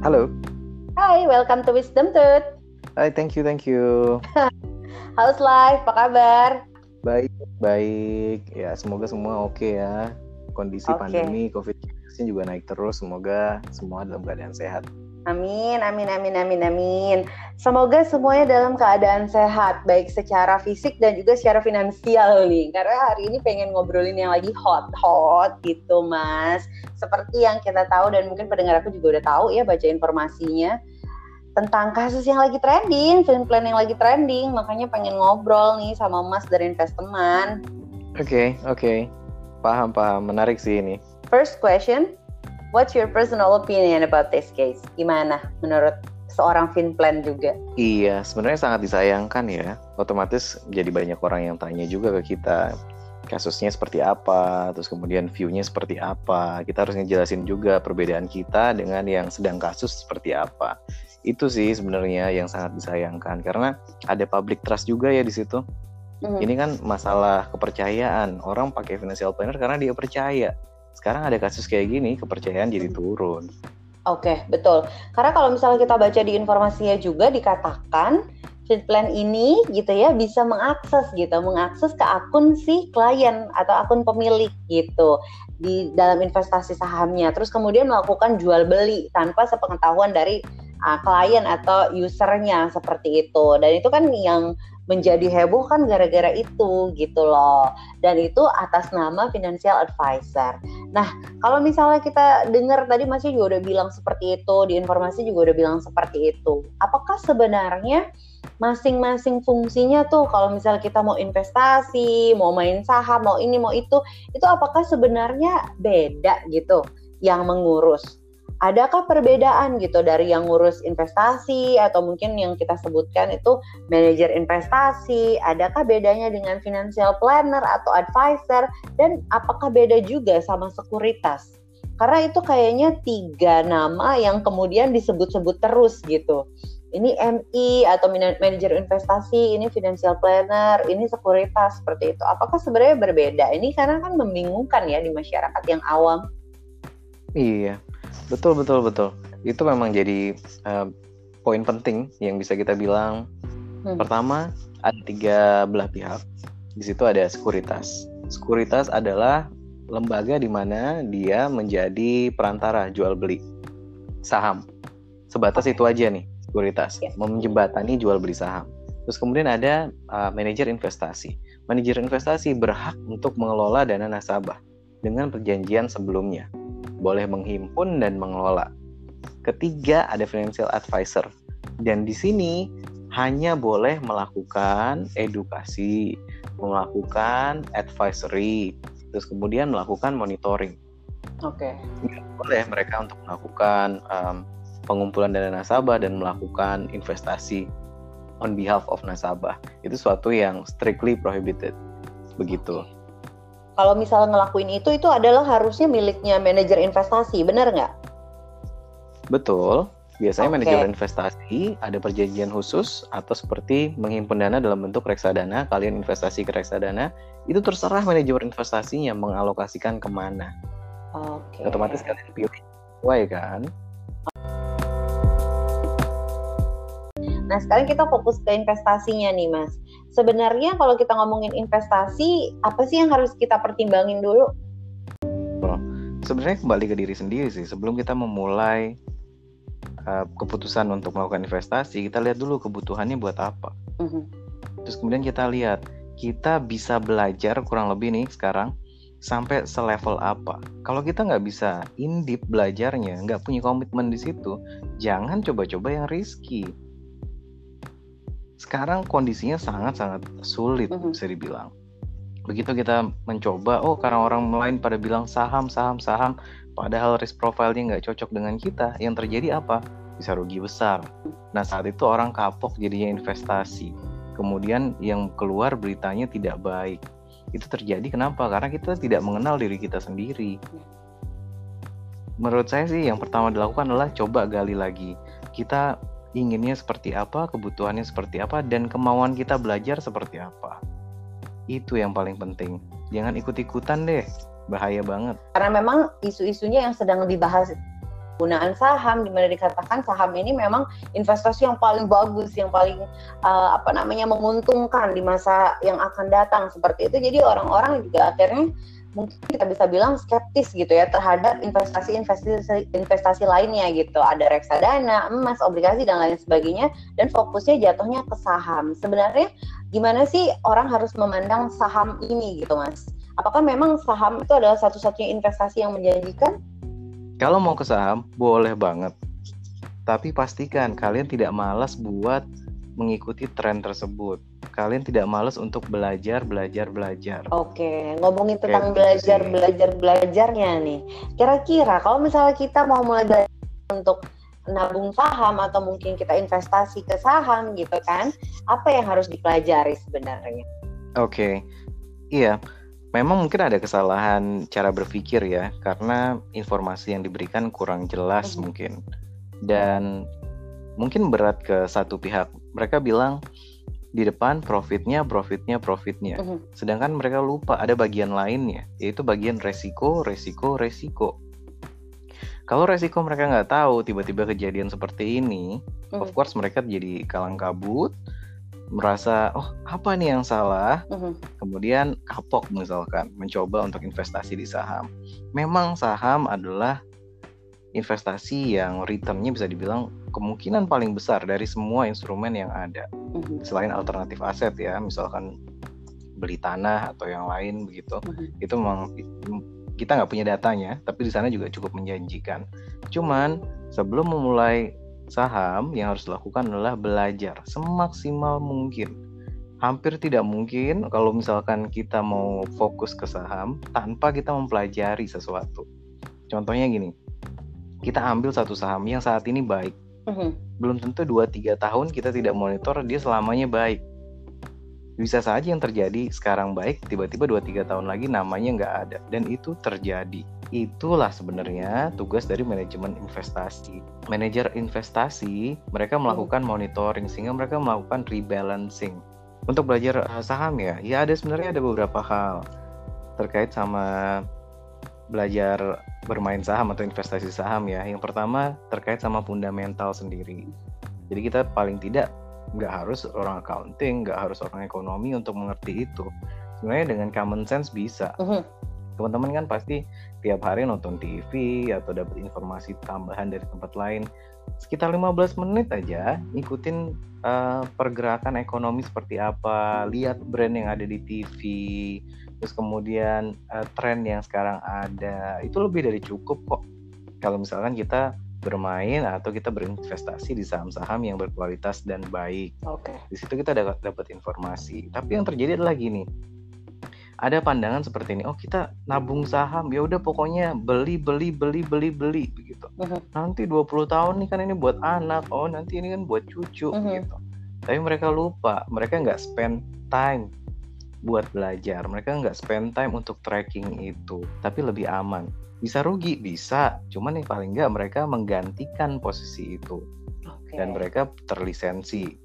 Halo. Hai, welcome to Wisdom Tooth. Hai, thank you, thank you. How's life? Apa kabar? Baik, baik. Ya, semoga semua oke okay ya. Kondisi Oke. pandemi COVID-19 juga naik terus. Semoga semua dalam keadaan sehat. Amin, amin, amin, amin, amin. Semoga semuanya dalam keadaan sehat, baik secara fisik dan juga secara finansial nih. Karena hari ini pengen ngobrolin yang lagi hot-hot gitu, Mas. Seperti yang kita tahu dan mungkin pendengar aku juga udah tahu ya baca informasinya tentang kasus yang lagi trending, film plan yang lagi trending. Makanya pengen ngobrol nih sama Mas dari Investment. Oke, oke. Paham, paham. Menarik sih ini. First question, what's your personal opinion about this case? Gimana menurut seorang fin plan juga? Iya, sebenarnya sangat disayangkan ya. Otomatis jadi banyak orang yang tanya juga ke kita kasusnya seperti apa, terus kemudian view-nya seperti apa. Kita harus ngejelasin juga perbedaan kita dengan yang sedang kasus seperti apa. Itu sih sebenarnya yang sangat disayangkan karena ada public trust juga ya di situ. Mhm. Ini kan masalah kepercayaan. Orang pakai financial planner karena dia percaya. Sekarang ada kasus kayak gini, kepercayaan jadi turun. Oke, betul. Karena kalau misalnya kita baca di informasinya juga dikatakan fit plan ini gitu ya bisa mengakses gitu, mengakses ke akun si klien atau akun pemilik gitu di dalam investasi sahamnya. Terus kemudian melakukan jual beli tanpa sepengetahuan dari uh, klien atau usernya seperti itu. Dan itu kan yang menjadi heboh kan gara-gara itu gitu loh. Dan itu atas nama financial advisor. Nah, kalau misalnya kita dengar tadi Masnya juga udah bilang seperti itu, di informasi juga udah bilang seperti itu. Apakah sebenarnya masing-masing fungsinya tuh kalau misalnya kita mau investasi, mau main saham, mau ini, mau itu, itu apakah sebenarnya beda gitu yang mengurus? Adakah perbedaan gitu dari yang ngurus investasi atau mungkin yang kita sebutkan itu manajer investasi? Adakah bedanya dengan financial planner atau advisor? Dan apakah beda juga sama sekuritas? Karena itu kayaknya tiga nama yang kemudian disebut-sebut terus gitu. Ini MI atau mana- manajer investasi, ini financial planner, ini sekuritas seperti itu. Apakah sebenarnya berbeda? Ini karena kan membingungkan ya di masyarakat yang awam. Iya, betul betul betul. Itu memang jadi eh, poin penting yang bisa kita bilang. Hmm. Pertama, ada tiga belah pihak. Di situ ada sekuritas. Sekuritas adalah lembaga di mana dia menjadi perantara jual beli saham. Sebatas itu aja nih sekuritas, Ya. menjembatani jual beli saham. Terus kemudian ada uh, manajer investasi. Manajer investasi berhak untuk mengelola dana nasabah dengan perjanjian sebelumnya. Boleh menghimpun dan mengelola. Ketiga ada financial advisor. Dan di sini hanya boleh melakukan edukasi, melakukan advisory, terus kemudian melakukan monitoring. Oke. Nggak boleh mereka untuk melakukan um, pengumpulan dana nasabah dan melakukan investasi on behalf of nasabah. Itu suatu yang strictly prohibited. Begitu. Kalau misalnya ngelakuin itu, itu adalah harusnya miliknya manajer investasi, benar nggak? Betul. Biasanya Oke. manajer investasi ada perjanjian khusus atau seperti menghimpun dana dalam bentuk reksadana, kalian investasi ke reksadana, itu terserah manajer investasinya mengalokasikan ke mana. Oke. Otomatis kalian pilih sesuai kan? Nah, sekarang kita fokus ke investasinya nih, Mas. Sebenarnya kalau kita ngomongin investasi, apa sih yang harus kita pertimbangin dulu? Sebenarnya kembali ke diri sendiri sih. Sebelum kita memulai uh, keputusan untuk melakukan investasi, kita lihat dulu kebutuhannya buat apa. Mhm. Terus kemudian kita lihat kita bisa belajar kurang lebih nih sekarang sampai selevel apa. Kalau kita nggak bisa in deep belajarnya, nggak punya komitmen di situ, jangan coba-coba yang risky. Sekarang kondisinya sangat-sangat sulit Mhm. bisa dibilang. Begitu kita mencoba, oh karena orang lain pada bilang saham, saham, saham, padahal risk profile-nya nggak cocok dengan kita, yang terjadi apa? Bisa rugi besar. Nah saat itu orang kapok jadinya investasi. Kemudian yang keluar beritanya tidak baik. Itu terjadi kenapa? Karena kita tidak mengenal diri kita sendiri. Menurut saya sih yang pertama dilakukan adalah coba gali lagi. Kita inginnya seperti apa, kebutuhannya seperti apa, dan kemauan kita belajar seperti apa. Itu yang paling penting. Jangan ikut-ikutan deh, bahaya banget. Karena memang isu-isunya yang sedang dibahas penggunaan saham di mana dikatakan saham ini memang investasi yang paling bagus, yang paling uh, apa namanya menguntungkan di masa yang akan datang seperti itu. Jadi orang-orang juga akhirnya mungkin kita bisa bilang skeptis gitu ya terhadap investasi-investasi investasi lainnya gitu. Ada reksadana, emas, obligasi dan lain sebagainya dan fokusnya jatuhnya ke saham. Sebenarnya gimana sih orang harus memandang saham ini gitu, Mas? Apakah memang saham itu adalah satu-satunya investasi yang menjanjikan? Kalau mau ke saham, boleh banget. Tapi pastikan kalian tidak malas buat mengikuti tren tersebut. Kalian tidak males untuk belajar, belajar, belajar. Oke, ngomongin tentang gitu belajar, belajar, belajarnya nih. Kira-kira kalau misalnya kita mau mulai belajar untuk nabung saham atau mungkin kita investasi ke saham gitu kan, apa yang harus dipelajari sebenarnya? Oke, iya. Memang mungkin ada kesalahan cara berpikir ya, karena informasi yang diberikan kurang jelas hmm. mungkin. Dan mungkin berat ke satu pihak mereka bilang di depan profitnya, profitnya, profitnya. Uh -huh. Sedangkan mereka lupa ada bagian lainnya, yaitu bagian resiko, resiko, resiko. Kalau resiko mereka nggak tahu, tiba-tiba kejadian seperti ini, uh -huh. of course mereka jadi kalang kabut, merasa oh apa nih yang salah, uh -huh. kemudian kapok misalkan mencoba untuk investasi di saham. Memang saham adalah investasi yang returnnya bisa dibilang kemungkinan paling besar dari semua instrumen yang ada mm-hmm. selain alternatif aset ya misalkan beli tanah atau yang lain begitu mm-hmm. itu memang kita nggak punya datanya tapi di sana juga cukup menjanjikan cuman sebelum memulai saham yang harus dilakukan adalah belajar semaksimal mungkin hampir tidak mungkin kalau misalkan kita mau fokus ke saham tanpa kita mempelajari sesuatu contohnya gini kita ambil satu saham yang saat ini baik. Mm-hmm. Belum tentu 2-3 tahun kita tidak monitor dia selamanya baik. Bisa saja yang terjadi sekarang baik, tiba-tiba 2-3 tahun lagi namanya nggak ada. Dan itu terjadi. Itulah sebenarnya tugas dari manajemen investasi. Manajer investasi, mereka mm. melakukan monitoring sehingga mereka melakukan rebalancing. Untuk belajar eh, saham ya, ya ada sebenarnya ada beberapa hal terkait sama belajar bermain saham atau investasi saham ya. Yang pertama terkait sama fundamental sendiri. Jadi kita paling tidak nggak harus orang accounting, nggak harus orang ekonomi untuk mengerti itu. Sebenarnya dengan common sense bisa. Uh-huh. Teman-teman kan pasti tiap hari nonton TV atau dapat informasi tambahan dari tempat lain. Sekitar 15 menit aja ikutin uh, pergerakan ekonomi seperti apa, lihat brand yang ada di TV, terus kemudian uh, tren yang sekarang ada itu lebih dari cukup kok kalau misalkan kita bermain atau kita berinvestasi di saham-saham yang berkualitas dan baik. Oke. Okay. Di situ kita dapat dapat informasi. Tapi yang terjadi adalah gini. Ada pandangan seperti ini, oh kita nabung saham, ya udah pokoknya beli beli beli beli beli begitu. Uh -huh. Nanti 20 tahun nih kan ini buat anak, oh nanti ini kan buat cucu uh -huh. gitu. Tapi mereka lupa, mereka nggak spend time buat belajar. Mereka nggak spend time untuk tracking itu, tapi lebih aman. Bisa rugi, bisa. Cuman yang paling nggak mereka menggantikan posisi itu. Okay. Dan mereka terlisensi.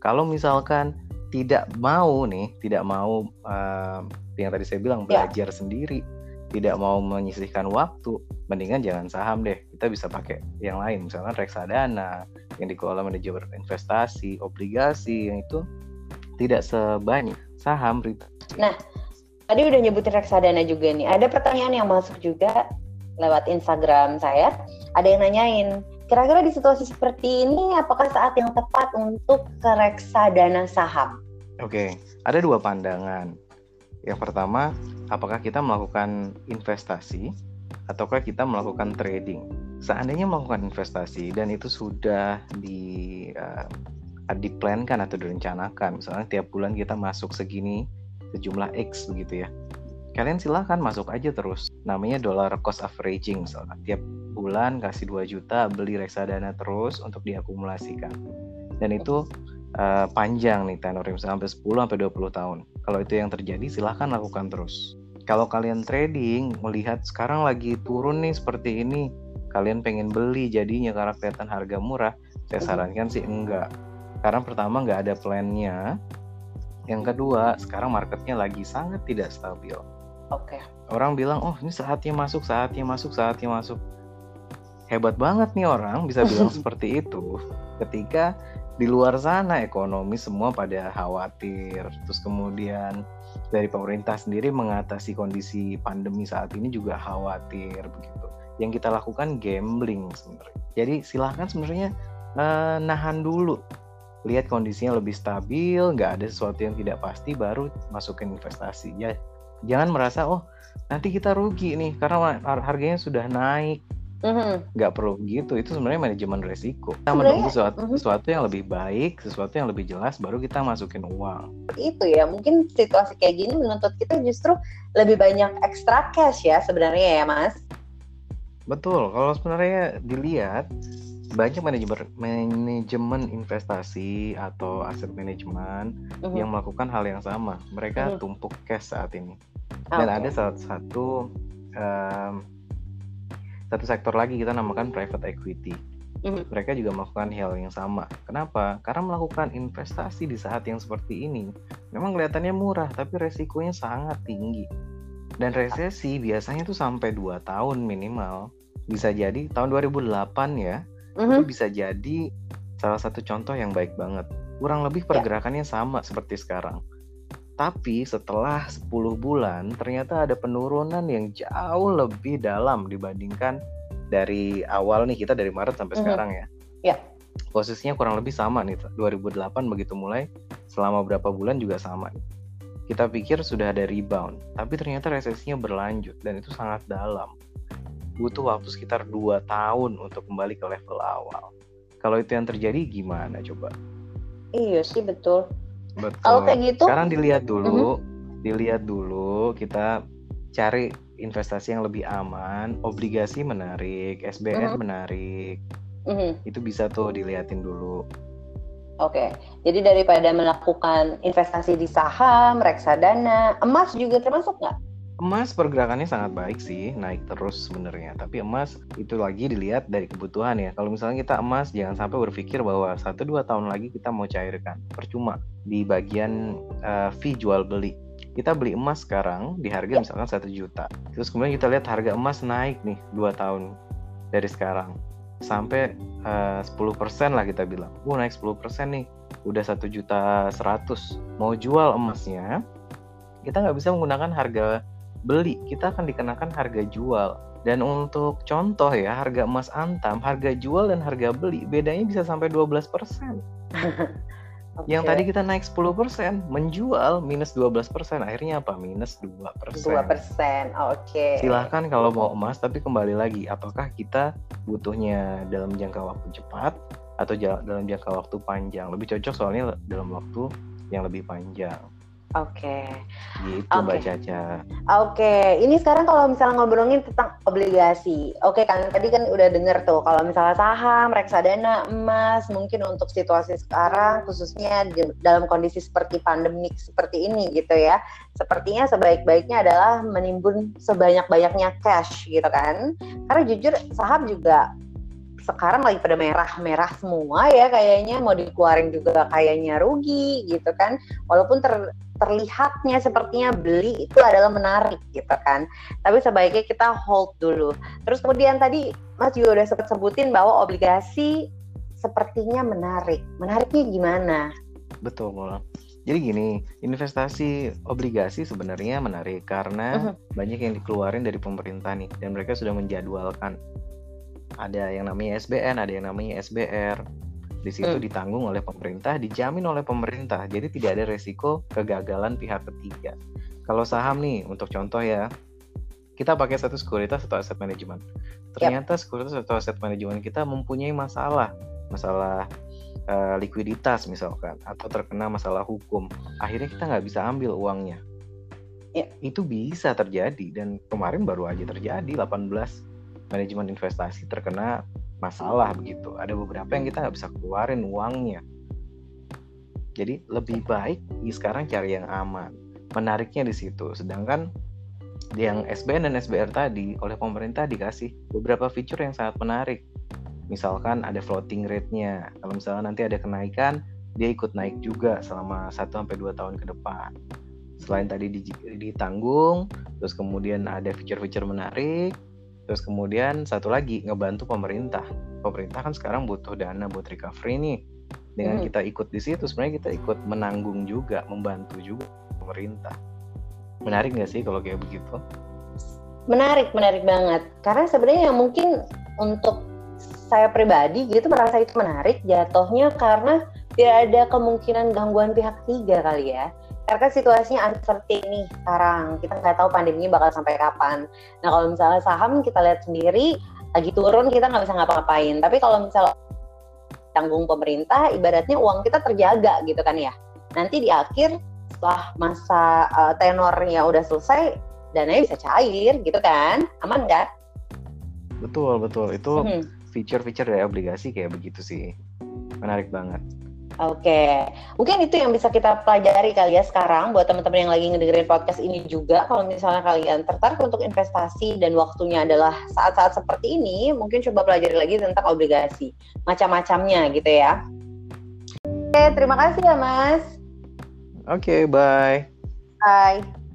Kalau misalkan tidak mau nih, tidak mau uh, yang tadi saya bilang ya. belajar yeah. sendiri, tidak mau menyisihkan waktu, mendingan jangan saham deh. Kita bisa pakai yang lain, misalkan reksadana yang dikelola manajemen investasi, obligasi yang itu tidak sebanyak saham Nah, tadi udah nyebutin reksadana juga nih. Ada pertanyaan yang masuk juga lewat Instagram saya. Ada yang nanyain, kira-kira di situasi seperti ini apakah saat yang tepat untuk ke reksadana saham? Oke, ada dua pandangan. Yang pertama, apakah kita melakukan investasi ataukah kita melakukan trading? Seandainya melakukan investasi dan itu sudah di uh, diplankan atau direncanakan. Misalnya tiap bulan kita masuk segini sejumlah X begitu ya. Kalian silahkan masuk aja terus. Namanya dollar cost averaging misalnya. Tiap bulan kasih 2 juta beli reksadana terus untuk diakumulasikan. Dan itu uh, panjang nih tenor misalnya sampai 10 sampai 20 tahun. Kalau itu yang terjadi silahkan lakukan terus. Kalau kalian trading melihat sekarang lagi turun nih seperti ini kalian pengen beli jadinya karena kelihatan harga murah saya sarankan sih enggak karena pertama nggak ada plannya. Yang kedua sekarang marketnya lagi sangat tidak stabil. Oke. Okay. orang bilang oh ini saatnya masuk saatnya masuk saatnya masuk. Hebat banget nih orang bisa bilang seperti itu. Ketika di luar sana ekonomi semua pada khawatir terus kemudian dari pemerintah sendiri mengatasi kondisi pandemi saat ini juga khawatir begitu. Yang kita lakukan gambling sebenarnya. Jadi silahkan sebenarnya eh, nahan dulu lihat kondisinya lebih stabil nggak ada sesuatu yang tidak pasti baru masukin investasi. Ya jangan merasa oh nanti kita rugi nih karena harganya sudah naik. Mm-hmm. nggak perlu gitu itu sebenarnya manajemen resiko kita sebenarnya, menunggu sesuatu, mm-hmm. sesuatu yang lebih baik sesuatu yang lebih jelas baru kita masukin uang. Itu ya mungkin situasi kayak gini menuntut kita justru lebih banyak extra cash ya sebenarnya ya mas? Betul kalau sebenarnya dilihat banyak manajemen manajemen investasi atau aset manajemen mm-hmm. yang melakukan hal yang sama mereka mm-hmm. tumpuk cash saat ini dan okay. ada salah satu um, satu sektor lagi kita namakan private equity. Mm-hmm. Mereka juga melakukan hal yang sama. Kenapa? Karena melakukan investasi di saat yang seperti ini memang kelihatannya murah, tapi resikonya sangat tinggi. Dan resesi biasanya itu sampai 2 tahun minimal. Bisa jadi tahun 2008 ya, mm-hmm. itu bisa jadi salah satu contoh yang baik banget. Kurang lebih ya. pergerakannya yeah. sama seperti sekarang. Tapi setelah 10 bulan ternyata ada penurunan yang jauh lebih dalam dibandingkan dari awal nih kita dari Maret sampai mm -hmm. sekarang ya. Ya. Posisinya kurang lebih sama nih 2008 begitu mulai selama berapa bulan juga sama. Kita pikir sudah ada rebound, tapi ternyata resesinya berlanjut dan itu sangat dalam. Butuh waktu sekitar 2 tahun untuk kembali ke level awal. Kalau itu yang terjadi gimana coba? Iya sih betul Betul. Kalau kayak gitu sekarang dilihat dulu, uh-huh. dilihat dulu kita cari investasi yang lebih aman, obligasi menarik, SBN uh-huh. menarik. Uh-huh. Itu bisa tuh dilihatin dulu. Oke, jadi daripada melakukan investasi di saham, reksadana, emas juga termasuk nggak? Emas pergerakannya sangat baik sih, naik terus sebenarnya. Tapi emas itu lagi dilihat dari kebutuhan ya. Kalau misalnya kita emas, jangan sampai berpikir bahwa satu dua tahun lagi kita mau cairkan. Percuma di bagian uh, fee jual beli. Kita beli emas sekarang di harga misalkan satu juta. Terus kemudian kita lihat harga emas naik nih dua tahun dari sekarang sampai eh, uh, 10% lah kita bilang. Wah naik 10% nih, udah satu juta seratus. Mau jual emasnya, kita nggak bisa menggunakan harga beli kita akan dikenakan harga jual. Dan untuk contoh ya harga emas antam harga jual dan harga beli bedanya bisa sampai 12% okay. yang tadi kita naik 10% menjual minus 12% akhirnya apa? Minus 2% 2% oke. Okay. silahkan kalau mau emas tapi kembali lagi apakah kita butuhnya dalam jangka waktu cepat atau dalam jangka waktu panjang? Lebih cocok soalnya dalam waktu yang lebih panjang Oke. Okay. Gitu okay. Mbak Caca. Oke, okay. ini sekarang kalau misalnya ngobrolin tentang obligasi. Oke okay, kan tadi kan udah denger tuh kalau misalnya saham, reksadana, emas, mungkin untuk situasi sekarang khususnya dalam kondisi seperti pandemik seperti ini gitu ya. Sepertinya sebaik-baiknya adalah menimbun sebanyak-banyaknya cash gitu kan. Karena jujur saham juga sekarang lagi pada merah-merah semua ya kayaknya mau dikeluarin juga kayaknya rugi gitu kan walaupun ter, terlihatnya sepertinya beli itu adalah menarik gitu kan. Tapi sebaiknya kita hold dulu. Terus kemudian tadi Mas juga udah sempat sebutin bahwa obligasi sepertinya menarik. Menariknya gimana? Betul jadi gini, investasi obligasi sebenarnya menarik karena uh -huh. banyak yang dikeluarin dari pemerintah nih dan mereka sudah menjadwalkan. Ada yang namanya SBN, ada yang namanya SBR. Di situ hmm. ditanggung oleh pemerintah, dijamin oleh pemerintah. Jadi tidak ada resiko kegagalan pihak ketiga. Kalau saham nih, untuk contoh ya, kita pakai satu sekuritas atau aset manajemen. Ternyata yep. sekuritas atau aset manajemen kita mempunyai masalah, masalah uh, likuiditas misalkan, atau terkena masalah hukum. Akhirnya kita nggak bisa ambil uangnya. Yeah. Itu bisa terjadi dan kemarin baru aja terjadi 18 manajemen investasi terkena masalah begitu. Ada beberapa yang kita nggak bisa keluarin uangnya. Jadi lebih baik sekarang cari yang aman. Menariknya di situ. Sedangkan yang SBN dan SBR tadi oleh pemerintah dikasih beberapa fitur yang sangat menarik. Misalkan ada floating rate-nya. Kalau misalnya nanti ada kenaikan, dia ikut naik juga selama 1 sampai 2 tahun ke depan. Selain tadi ditanggung, terus kemudian ada fitur-fitur menarik, Terus kemudian satu lagi ngebantu pemerintah. Pemerintah kan sekarang butuh dana buat recovery nih. Dengan hmm. kita ikut di situ sebenarnya kita ikut menanggung juga, membantu juga pemerintah. Menarik nggak sih kalau kayak begitu? Menarik, menarik banget. Karena sebenarnya yang mungkin untuk saya pribadi gitu merasa itu menarik jatuhnya karena tidak ada kemungkinan gangguan pihak tiga kali ya karena situasinya uncertain nih sekarang. Kita nggak tahu pandemi bakal sampai kapan. Nah kalau misalnya saham kita lihat sendiri lagi turun kita nggak bisa ngapa-ngapain. Tapi kalau misalnya tanggung pemerintah ibaratnya uang kita terjaga gitu kan ya. Nanti di akhir setelah masa uh, tenornya udah selesai dananya bisa cair gitu kan. Aman kan betul betul. Itu hmm. feature-feature dari obligasi kayak begitu sih. Menarik banget Oke, mungkin itu yang bisa kita pelajari kali ya sekarang buat teman-teman yang lagi ngedengerin podcast ini juga. Kalau misalnya kalian tertarik untuk investasi dan waktunya adalah saat-saat seperti ini, mungkin coba pelajari lagi tentang obligasi, macam-macamnya gitu ya. Oke, terima kasih ya Mas. Oke, bye. Bye.